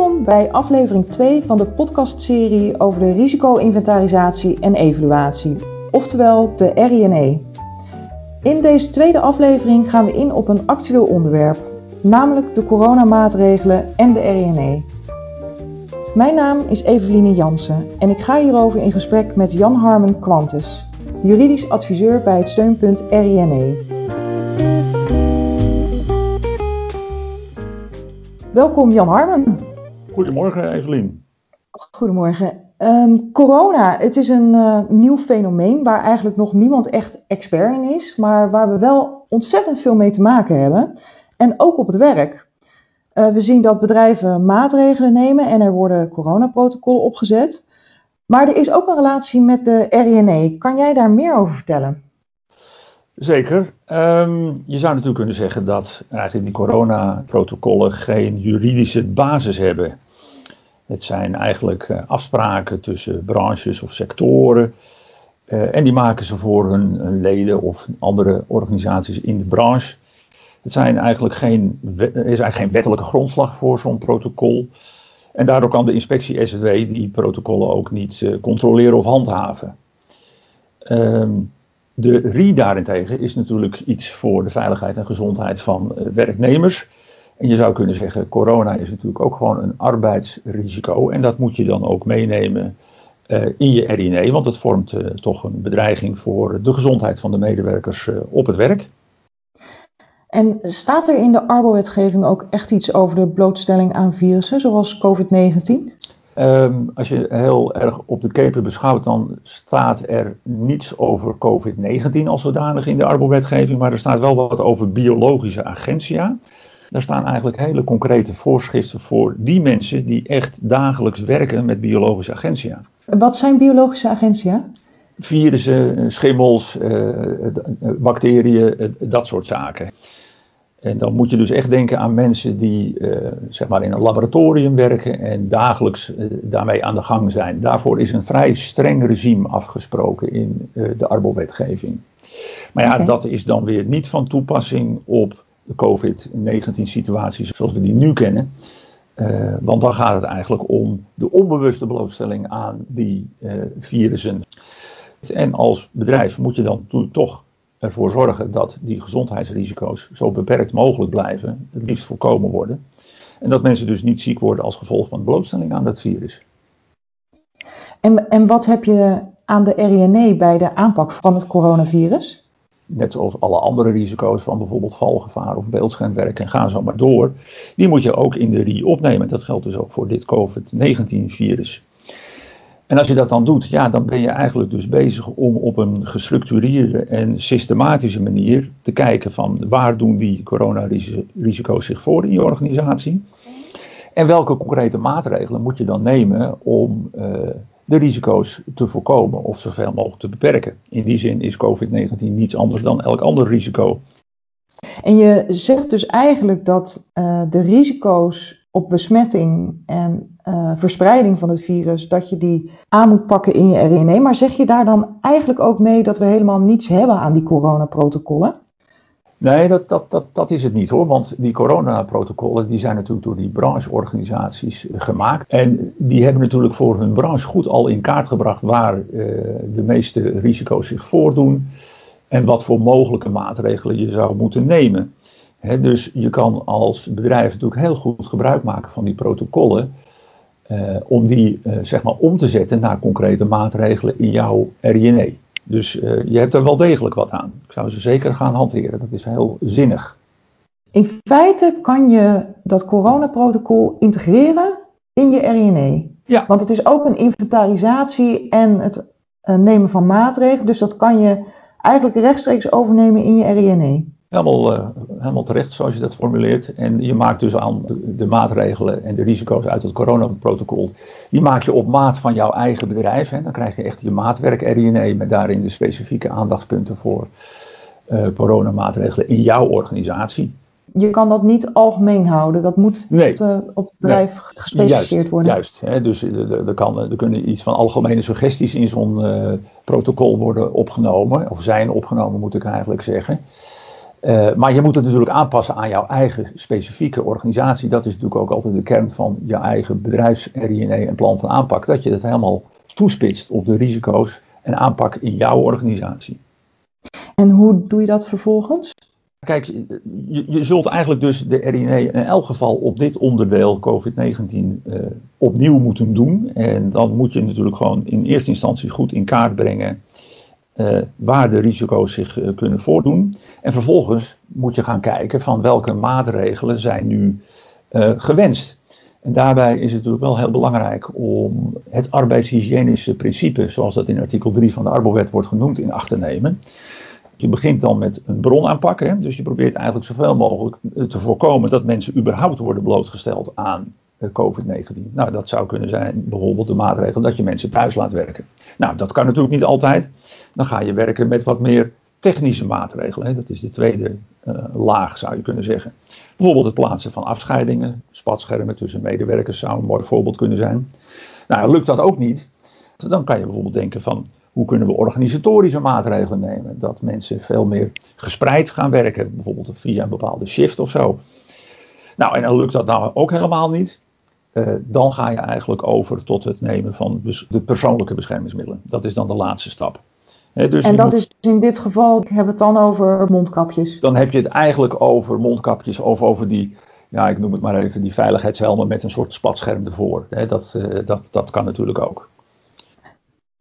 Welkom bij aflevering 2 van de podcastserie over de risico-inventarisatie en evaluatie, oftewel de RINE. In deze tweede aflevering gaan we in op een actueel onderwerp, namelijk de coronamaatregelen en de RINE. Mijn naam is Eveline Jansen en ik ga hierover in gesprek met Jan Harmen Quantus, juridisch adviseur bij het steunpunt RINE. Welkom Jan Harmen. Goedemorgen Evelien. Goedemorgen. Ehm, corona, het is een uh, nieuw fenomeen waar eigenlijk nog niemand echt expert in is, maar waar we wel ontzettend veel mee te maken hebben. En ook op het werk. Uh, we zien dat bedrijven maatregelen nemen en er worden coronaprotocollen opgezet. Maar er is ook een relatie met de RINE. Kan jij daar meer over vertellen? Zeker. Um, je zou natuurlijk kunnen zeggen dat eigenlijk die coronaprotocollen geen juridische basis hebben. Het zijn eigenlijk uh, afspraken tussen branches of sectoren. Uh, en die maken ze voor hun, leden of andere organisaties in de branche. Het zijn eigenlijk geen, is eigenlijk geen wettelijke grondslag voor zo'n protocol. En daardoor kan de inspectie SW die protocollen ook niet uh, controleren of handhaven. Um, de RI daarentegen is natuurlijk iets voor de veiligheid en gezondheid van uh, werknemers. En je zou kunnen zeggen, corona is natuurlijk ook gewoon een arbeidsrisico. En dat moet je dan ook meenemen uh, in je RINE, want het vormt uh, toch een bedreiging voor de gezondheid van de medewerkers op het werk. En staat er in de arbowetgeving ook echt iets over de blootstelling aan virussen, zoals COVID-19? Um, als je heel erg op de keper beschouwt, dan staat er niets over COVID-19 als zodanig in de arbowetgeving, maar er staat wel wat over biologische agentia. Daar staan eigenlijk hele concrete voorschriften voor die mensen die echt dagelijks werken met biologische agentia. Wat zijn biologische agentia? Virussen, schimmels, uh, bacteriën, dat soort zaken. En dan moet je dus echt denken aan mensen die uh, zeg maar in een laboratorium werken en dagelijks uh, daarmee aan de gang zijn. Daarvoor is een vrij streng regime afgesproken in uh, de arbowetgeving. Maar ja, okay. dat is dan weer niet van toepassing op de COVID-19 situaties zoals we die nu kennen. want dan gaat het eigenlijk om de onbewuste blootstelling aan die virussen. En als bedrijf moet je dan toch ervoor zorgen dat die gezondheidsrisico's zo beperkt mogelijk blijven, het liefst voorkomen worden. En dat mensen dus niet ziek worden als gevolg van blootstelling aan dat virus. En, en wat heb je aan de RINE bij de aanpak van het coronavirus? Net zoals alle andere risico's van bijvoorbeeld valgevaar of beeldschermwerk en ga zo maar door. Die moet je ook in de RI opnemen. Dat geldt dus ook voor dit COVID-19 virus. En als je dat dan doet, ja, dan ben je eigenlijk dus bezig om op een gestructureerde en systematische manier te kijken van waar doen die coronarisico's zich voor in je organisatie. En welke concrete maatregelen moet je dan nemen om uh, de risico's te voorkomen of zoveel mogelijk te beperken. In die zin is COVID-19 niets anders dan elk ander risico. En je zegt dus eigenlijk dat uh, de risico's op besmetting en uh, verspreiding van het virus, dat je die aan moet pakken in je RNA. Maar zeg je daar dan eigenlijk ook mee dat we helemaal niets hebben aan die coronaprotocollen? Nee, dat, dat, dat, dat is het niet hoor. Want die coronaprotocollen die zijn natuurlijk door die brancheorganisaties gemaakt. En die hebben natuurlijk voor hun branche goed al in kaart gebracht waar uh, de meeste risico's zich voordoen. En wat voor mogelijke maatregelen je zou moeten nemen. Dus je kan als bedrijf natuurlijk heel goed gebruik maken van die protocollen. Uh, om die uh, zeg maar om te zetten naar concrete maatregelen in jouw RINE. Dus uh, je hebt er wel degelijk wat aan. Ik zou ze zeker gaan hanteren. Dat is heel zinnig. In feite kan je dat coronaprotocol integreren in je RINE. Ja. Want het is ook een inventarisatie en het nemen van maatregelen. Dus dat kan je eigenlijk rechtstreeks overnemen in je RINE. Helemaal, uh, helemaal terecht zoals je dat formuleert. En je maakt dus aan de, maatregelen en de risico's uit het coronaprotocol. Die maak je op maat van jouw eigen bedrijf. Hè. Dan krijg je echt je maatwerk RINE met daarin de specifieke aandachtspunten voor uh, coronamaatregelen in jouw organisatie. Je kan dat niet algemeen houden. Dat moet nee, op, op het bedrijf nee. gespecificeerd juist, worden. Juist. Hè. Dus er, kan, er kunnen iets van algemene suggesties in zo'n protocol worden opgenomen. Of zijn opgenomen moet ik eigenlijk zeggen. Uh, maar je moet het natuurlijk aanpassen aan jouw eigen specifieke organisatie. Dat is natuurlijk ook altijd de kern van je eigen bedrijfs-RINE en plan van aanpak. Dat je het helemaal toespitst op de risico's en aanpak in jouw organisatie. En hoe doe je dat vervolgens? Kijk, je, je zult eigenlijk dus de RINE in elk geval op dit onderdeel COVID-19 uh, eh, opnieuw moeten doen. En dan moet je natuurlijk gewoon in eerste instantie goed in kaart brengen uh, waar de risico's zich uh, kunnen voordoen. En vervolgens moet je gaan kijken van welke maatregelen zijn nu gewenst. En daarbij is het natuurlijk wel heel belangrijk om het arbeidshygiënische principe, zoals dat in artikel 3 van de Arbowet wordt genoemd, in acht te nemen. Je begint dan met een bronaanpak. Hè? Dus je probeert eigenlijk zoveel mogelijk eh, te voorkomen dat mensen überhaupt worden blootgesteld aan eh, COVID-19. Nou, dat zou kunnen zijn bijvoorbeeld de maatregel dat je mensen thuis laat werken. Nou, dat kan natuurlijk niet altijd. Dan ga je werken met wat meer technische maatregelen. Hè? Dat is de tweede uh, laag, zou je kunnen zeggen. Bijvoorbeeld het plaatsen van afscheidingen, spatschermen tussen medewerkers zou een mooi voorbeeld kunnen zijn. Nou, lukt dat ook niet, dan kan je bijvoorbeeld denken van hoe kunnen we organisatorische maatregelen nemen? Dat mensen veel meer gespreid gaan werken, bijvoorbeeld via een bepaalde shift of zo. Nou, en dan lukt dat nou ook helemaal niet. Uh, dan ga je eigenlijk over tot het nemen van de persoonlijke beschermingsmiddelen. Dat is dan de laatste stap. dus en dat is in dit geval, hebben we het dan over mondkapjes? Dan heb je het eigenlijk over mondkapjes of over die, ja, ik noem het maar even, die veiligheidshelmen met een soort spatscherm ervoor. dat, uh, dat, dat kan natuurlijk ook.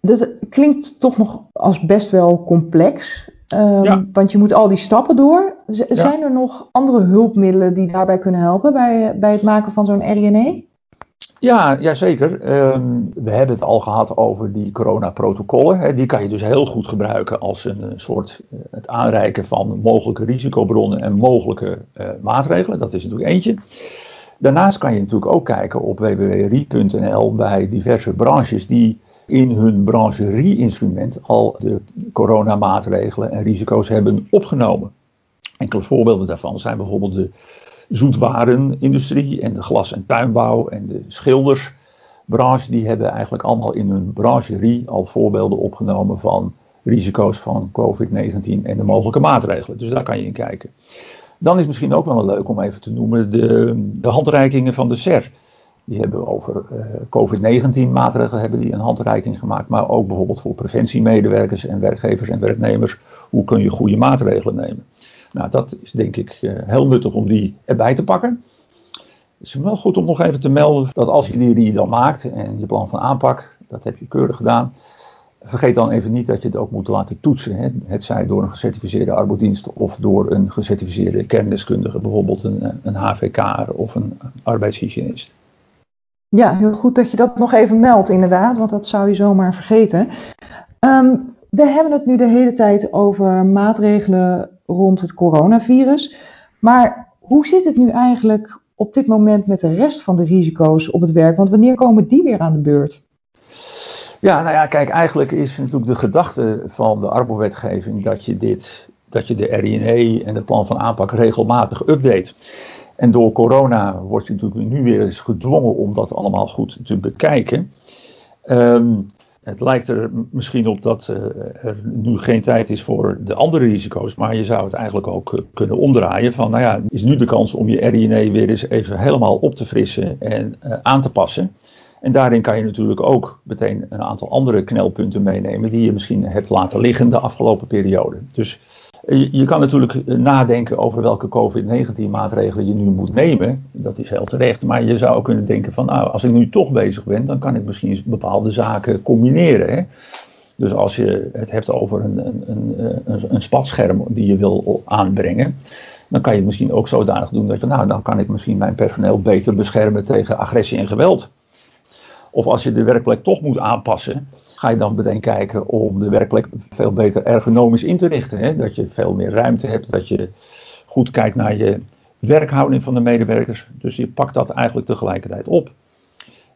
Dat dus klinkt toch nog als best wel complex. Um, Want je moet al die stappen door. zijn er nog andere hulpmiddelen die daarbij kunnen helpen bij, bij het maken van zo'n RNA? Ja, ja zeker. Um, we hebben het al gehad over die coronaprotocollen. Die kan je dus heel goed gebruiken als een soort uh, het aanreiken van mogelijke risicobronnen en mogelijke uh, maatregelen. Dat is natuurlijk eentje. Daarnaast kan je natuurlijk ook kijken op www.rie.nl bij diverse branches die in hun brancherie-instrument al de coronamaatregelen en risico's hebben opgenomen. Enkele voorbeelden daarvan zijn bijvoorbeeld de zoetwarenindustrie en de glas- en tuinbouw en de schildersbranche. Die hebben eigenlijk allemaal in hun brancherie al voorbeelden opgenomen van risico's van COVID-19 en de mogelijke maatregelen. Dus daar kan je in kijken. Dan is misschien ook wel leuk om even te noemen de, de handreikingen van de SER. Die hebben over uh, COVID-19 maatregelen hebben die een handreiking gemaakt. Maar ook bijvoorbeeld voor preventiemedewerkers en werkgevers en werknemers. Hoe kun je goede maatregelen nemen? Nou, dat is denk ik uh, heel nuttig om die erbij te pakken. Het is wel goed om nog even te melden dat als je die, dan maakt en je plan van aanpak, dat heb je keurig gedaan. Vergeet dan even niet dat je het ook moet laten toetsen. Hè. Het zij door een gecertificeerde arbeidsdienst of door een gecertificeerde kerndeskundige, bijvoorbeeld een, een HVK of een arbeidshygiënist. Ja, heel goed dat je dat nog even meldt, inderdaad, want dat zou je zomaar vergeten. Um, we hebben het nu de hele tijd over maatregelen rond het coronavirus. Maar hoe zit het nu eigenlijk op dit moment met de rest van de risico's op het werk? Want wanneer komen die weer aan de beurt? Ja, nou ja, kijk, eigenlijk is natuurlijk de gedachte van de arbowetgeving dat je dit, dat je de RINE en het plan van aanpak regelmatig update. En door corona word je natuurlijk nu weer eens gedwongen om dat allemaal goed te bekijken. Um, het lijkt er misschien op dat uh, er nu geen tijd is voor de andere risico's, maar je zou het eigenlijk ook uh, kunnen omdraaien van, nou ja, is nu de kans om je RINE weer eens even helemaal op te frissen en uh, aan te passen. En daarin kan je natuurlijk ook meteen een aantal andere knelpunten meenemen die je misschien hebt laten liggen de afgelopen periode. Dus je, kan natuurlijk eh, nadenken over welke COVID-19 maatregelen je nu moet nemen. Dat is heel terecht. Maar je zou ook kunnen denken van nou, als ik nu toch bezig ben, dan kan ik misschien bepaalde zaken combineren. Hè? Dus als je het hebt over een, een, een, een, een spatscherm die je wil aanbrengen, dan kan je het misschien ook zodanig doen dat je, nou, dan kan ik misschien mijn personeel beter beschermen tegen agressie en geweld. Of als je de werkplek toch moet aanpassen, ga je dan meteen kijken om de werkplek veel beter ergonomisch in te richten. Hè? Dat je veel meer ruimte hebt, dat je goed kijkt naar je werkhouding van de medewerkers. Dus je pakt dat eigenlijk tegelijkertijd op.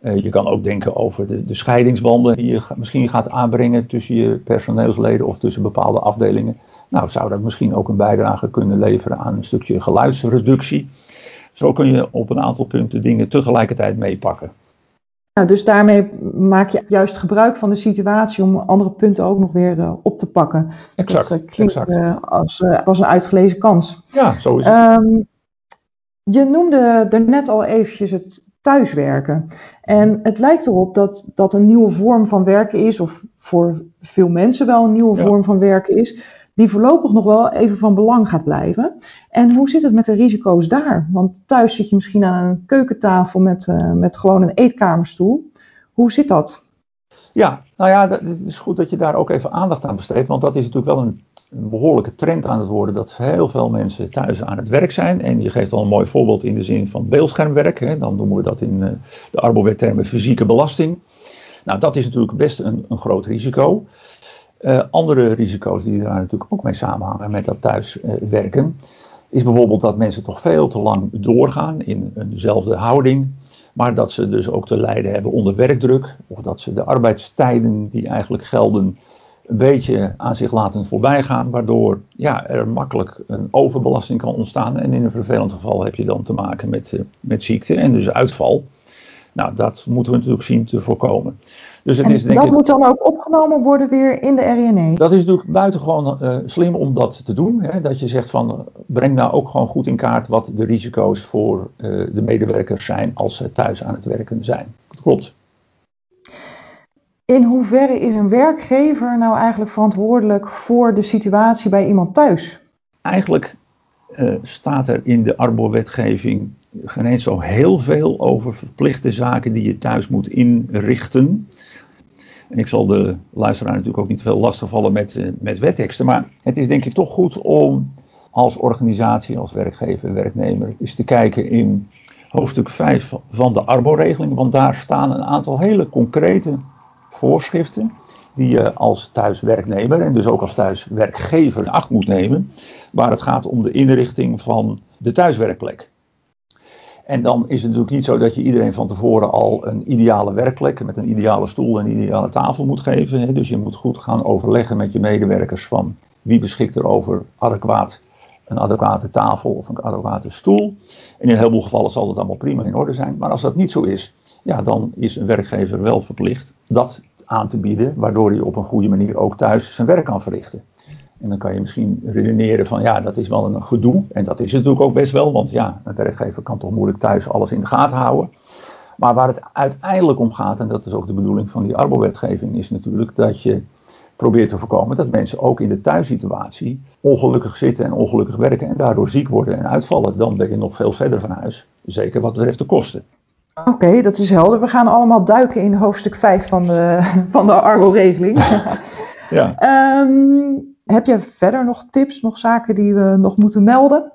Uh, je kan ook denken over de, de, scheidingswanden die je misschien gaat aanbrengen tussen je personeelsleden of tussen bepaalde afdelingen. Nou, zou dat misschien ook een bijdrage kunnen leveren aan een stukje geluidsreductie. Zo kun je op een aantal punten dingen tegelijkertijd meepakken. Dus daarmee maak je juist gebruik van de situatie om andere punten ook nog weer uh, op te pakken. Exact. Dat uh, klinkt exact. Uh, als, als een uitgelezen kans. Ja, zo is het. Um, je noemde er net al eventjes het thuiswerken. En het lijkt erop dat dat een nieuwe vorm van werken is, of voor veel mensen wel een nieuwe Ja. vorm van werken is, die voorlopig nog wel even van belang gaat blijven. En hoe zit het met de risico's daar? Want thuis zit je misschien aan een keukentafel met, uh, met gewoon een eetkamerstoel. Hoe zit dat? Ja, nou ja, het is goed dat je daar ook even aandacht aan besteedt. Want dat is natuurlijk wel een, een, behoorlijke trend aan het worden. Dat heel veel mensen thuis aan het werk zijn. En je geeft al een mooi voorbeeld in de zin van beeldschermwerk. Hè. Dan noemen we dat in uh, de arbowettermen fysieke belasting. Nou, dat is natuurlijk best een, een groot risico. Uh, andere risico's die daar natuurlijk ook mee samenhangen met dat thuiswerken. is bijvoorbeeld dat mensen toch veel te lang doorgaan in eenzelfde houding. Maar dat ze dus ook te lijden hebben onder werkdruk. Of dat ze de arbeidstijden die eigenlijk gelden een beetje aan zich laten voorbijgaan. Waardoor ja, er makkelijk een overbelasting kan ontstaan. En in een vervelend geval heb je dan te maken met, uh, met ziekte en dus uitval. Nou, dat moeten we natuurlijk zien te voorkomen. Dus het en is, denk dat ik, moet dan ook opgenomen worden weer in de RNA? dat is natuurlijk buitengewoon uh, slim om dat te doen. Hè? Dat je zegt van breng nou ook gewoon goed in kaart wat de risico's voor uh, de medewerkers zijn als ze thuis aan het werken zijn. Dat klopt. In hoeverre is een werkgever nou eigenlijk verantwoordelijk voor de situatie bij iemand thuis? Eigenlijk uh, staat er in de arbowetgeving geen eens zo heel veel over verplichte zaken die je thuis moet inrichten. En ik zal de luisteraar natuurlijk ook niet veel lastigvallen met, uh, met wetteksten. Maar het is denk ik toch goed om als organisatie, als werkgever, werknemer, eens te kijken in hoofdstuk 5 van de Arbo-regeling. Want daar staan een aantal hele concrete voorschriften die je als thuiswerknemer en dus ook als thuiswerkgever acht moet nemen. Waar het gaat om de inrichting van de thuiswerkplek. En dan is het natuurlijk niet zo dat je iedereen van tevoren al een ideale werkplek met een ideale stoel en een ideale tafel moet geven. Dus je moet goed gaan overleggen met je medewerkers van wie beschikt er over adequaat, een adequate tafel of een adequate stoel. En in een heleboel gevallen zal dat allemaal prima in orde zijn. Maar als dat niet zo is, ja, dan is een werkgever wel verplicht dat aan te bieden, waardoor hij op een goede manier ook thuis zijn werk kan verrichten. En dan kan je misschien redeneren van ja, dat is wel een gedoe. En dat is het natuurlijk ook best wel, want ja, een werkgever kan toch moeilijk thuis alles in de gaten houden. Maar waar het uiteindelijk om gaat, en dat is ook de bedoeling van die arbowetgeving, is natuurlijk dat je probeert te voorkomen dat mensen ook in de thuissituatie ongelukkig zitten en ongelukkig werken en daardoor ziek worden en uitvallen. Dan ben je nog veel verder van huis, zeker wat betreft de kosten. Oké, okay, dat is helder. We gaan allemaal duiken in hoofdstuk 5 van de, van de Arbo-regeling. ja. um, heb je verder nog tips, nog zaken die we nog moeten melden?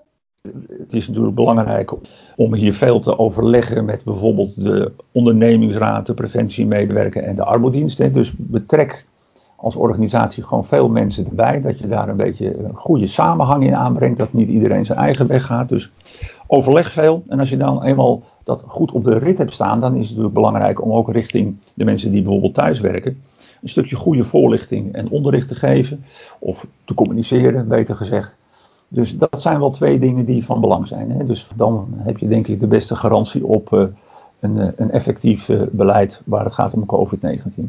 Het is natuurlijk belangrijk om hier veel te overleggen met bijvoorbeeld de ondernemingsraad, de preventiemedewerker en de arbodienst. Dus betrek als organisatie gewoon veel mensen erbij, dat je daar een beetje een goede samenhang in aanbrengt, dat niet iedereen zijn eigen weg gaat. Dus overleg veel. En als je dan eenmaal dat goed op de rit hebt staan, dan is het natuurlijk belangrijk om ook richting de mensen die bijvoorbeeld thuis werken, een stukje goede voorlichting en onderricht te geven, of te communiceren, beter gezegd. Dus dat zijn wel twee dingen die van belang zijn. Hè? Dus dan heb je denk ik de beste garantie op uh, een, een, effectief uh, beleid waar het gaat om COVID-19.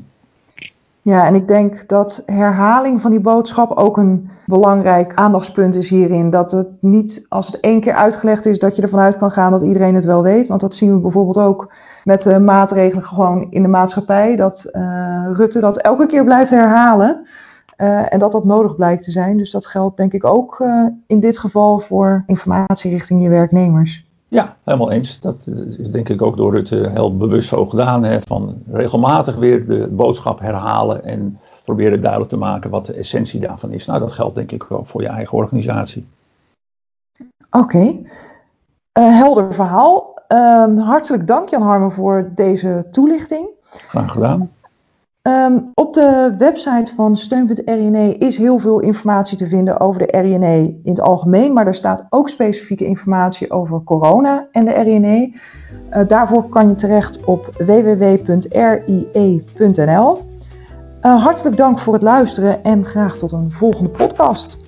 Ja, en ik denk dat herhaling van die boodschap ook een belangrijk aandachtspunt is hierin. Dat het niet, als het één keer uitgelegd is, dat je ervan uit kan gaan dat iedereen het wel weet. Want dat zien we bijvoorbeeld ook met de maatregelen gewoon in de maatschappij. Dat uh, Rutte dat elke keer blijft herhalen. Uh, en dat dat nodig blijkt te zijn. Dus dat geldt denk ik ook uh, in dit geval voor informatie richting je werknemers. Ja, helemaal eens. Dat is denk ik ook door Rutte heel bewust zo gedaan. Hè, van regelmatig weer de boodschap herhalen en proberen duidelijk te maken wat de essentie daarvan is. Nou, dat geldt denk ik ook voor je eigen organisatie. Oké, okay. helder verhaal. Uh, hartelijk dank Jan Harmen voor deze toelichting. Graag gedaan. Um, op de website van steun.rne is heel veel informatie te vinden over de RNE in het algemeen, maar er staat ook specifieke informatie over corona en de RNE. Uh, daarvoor kan je terecht op www.rie.nl. Uh, hartelijk dank voor het luisteren en graag tot een volgende podcast.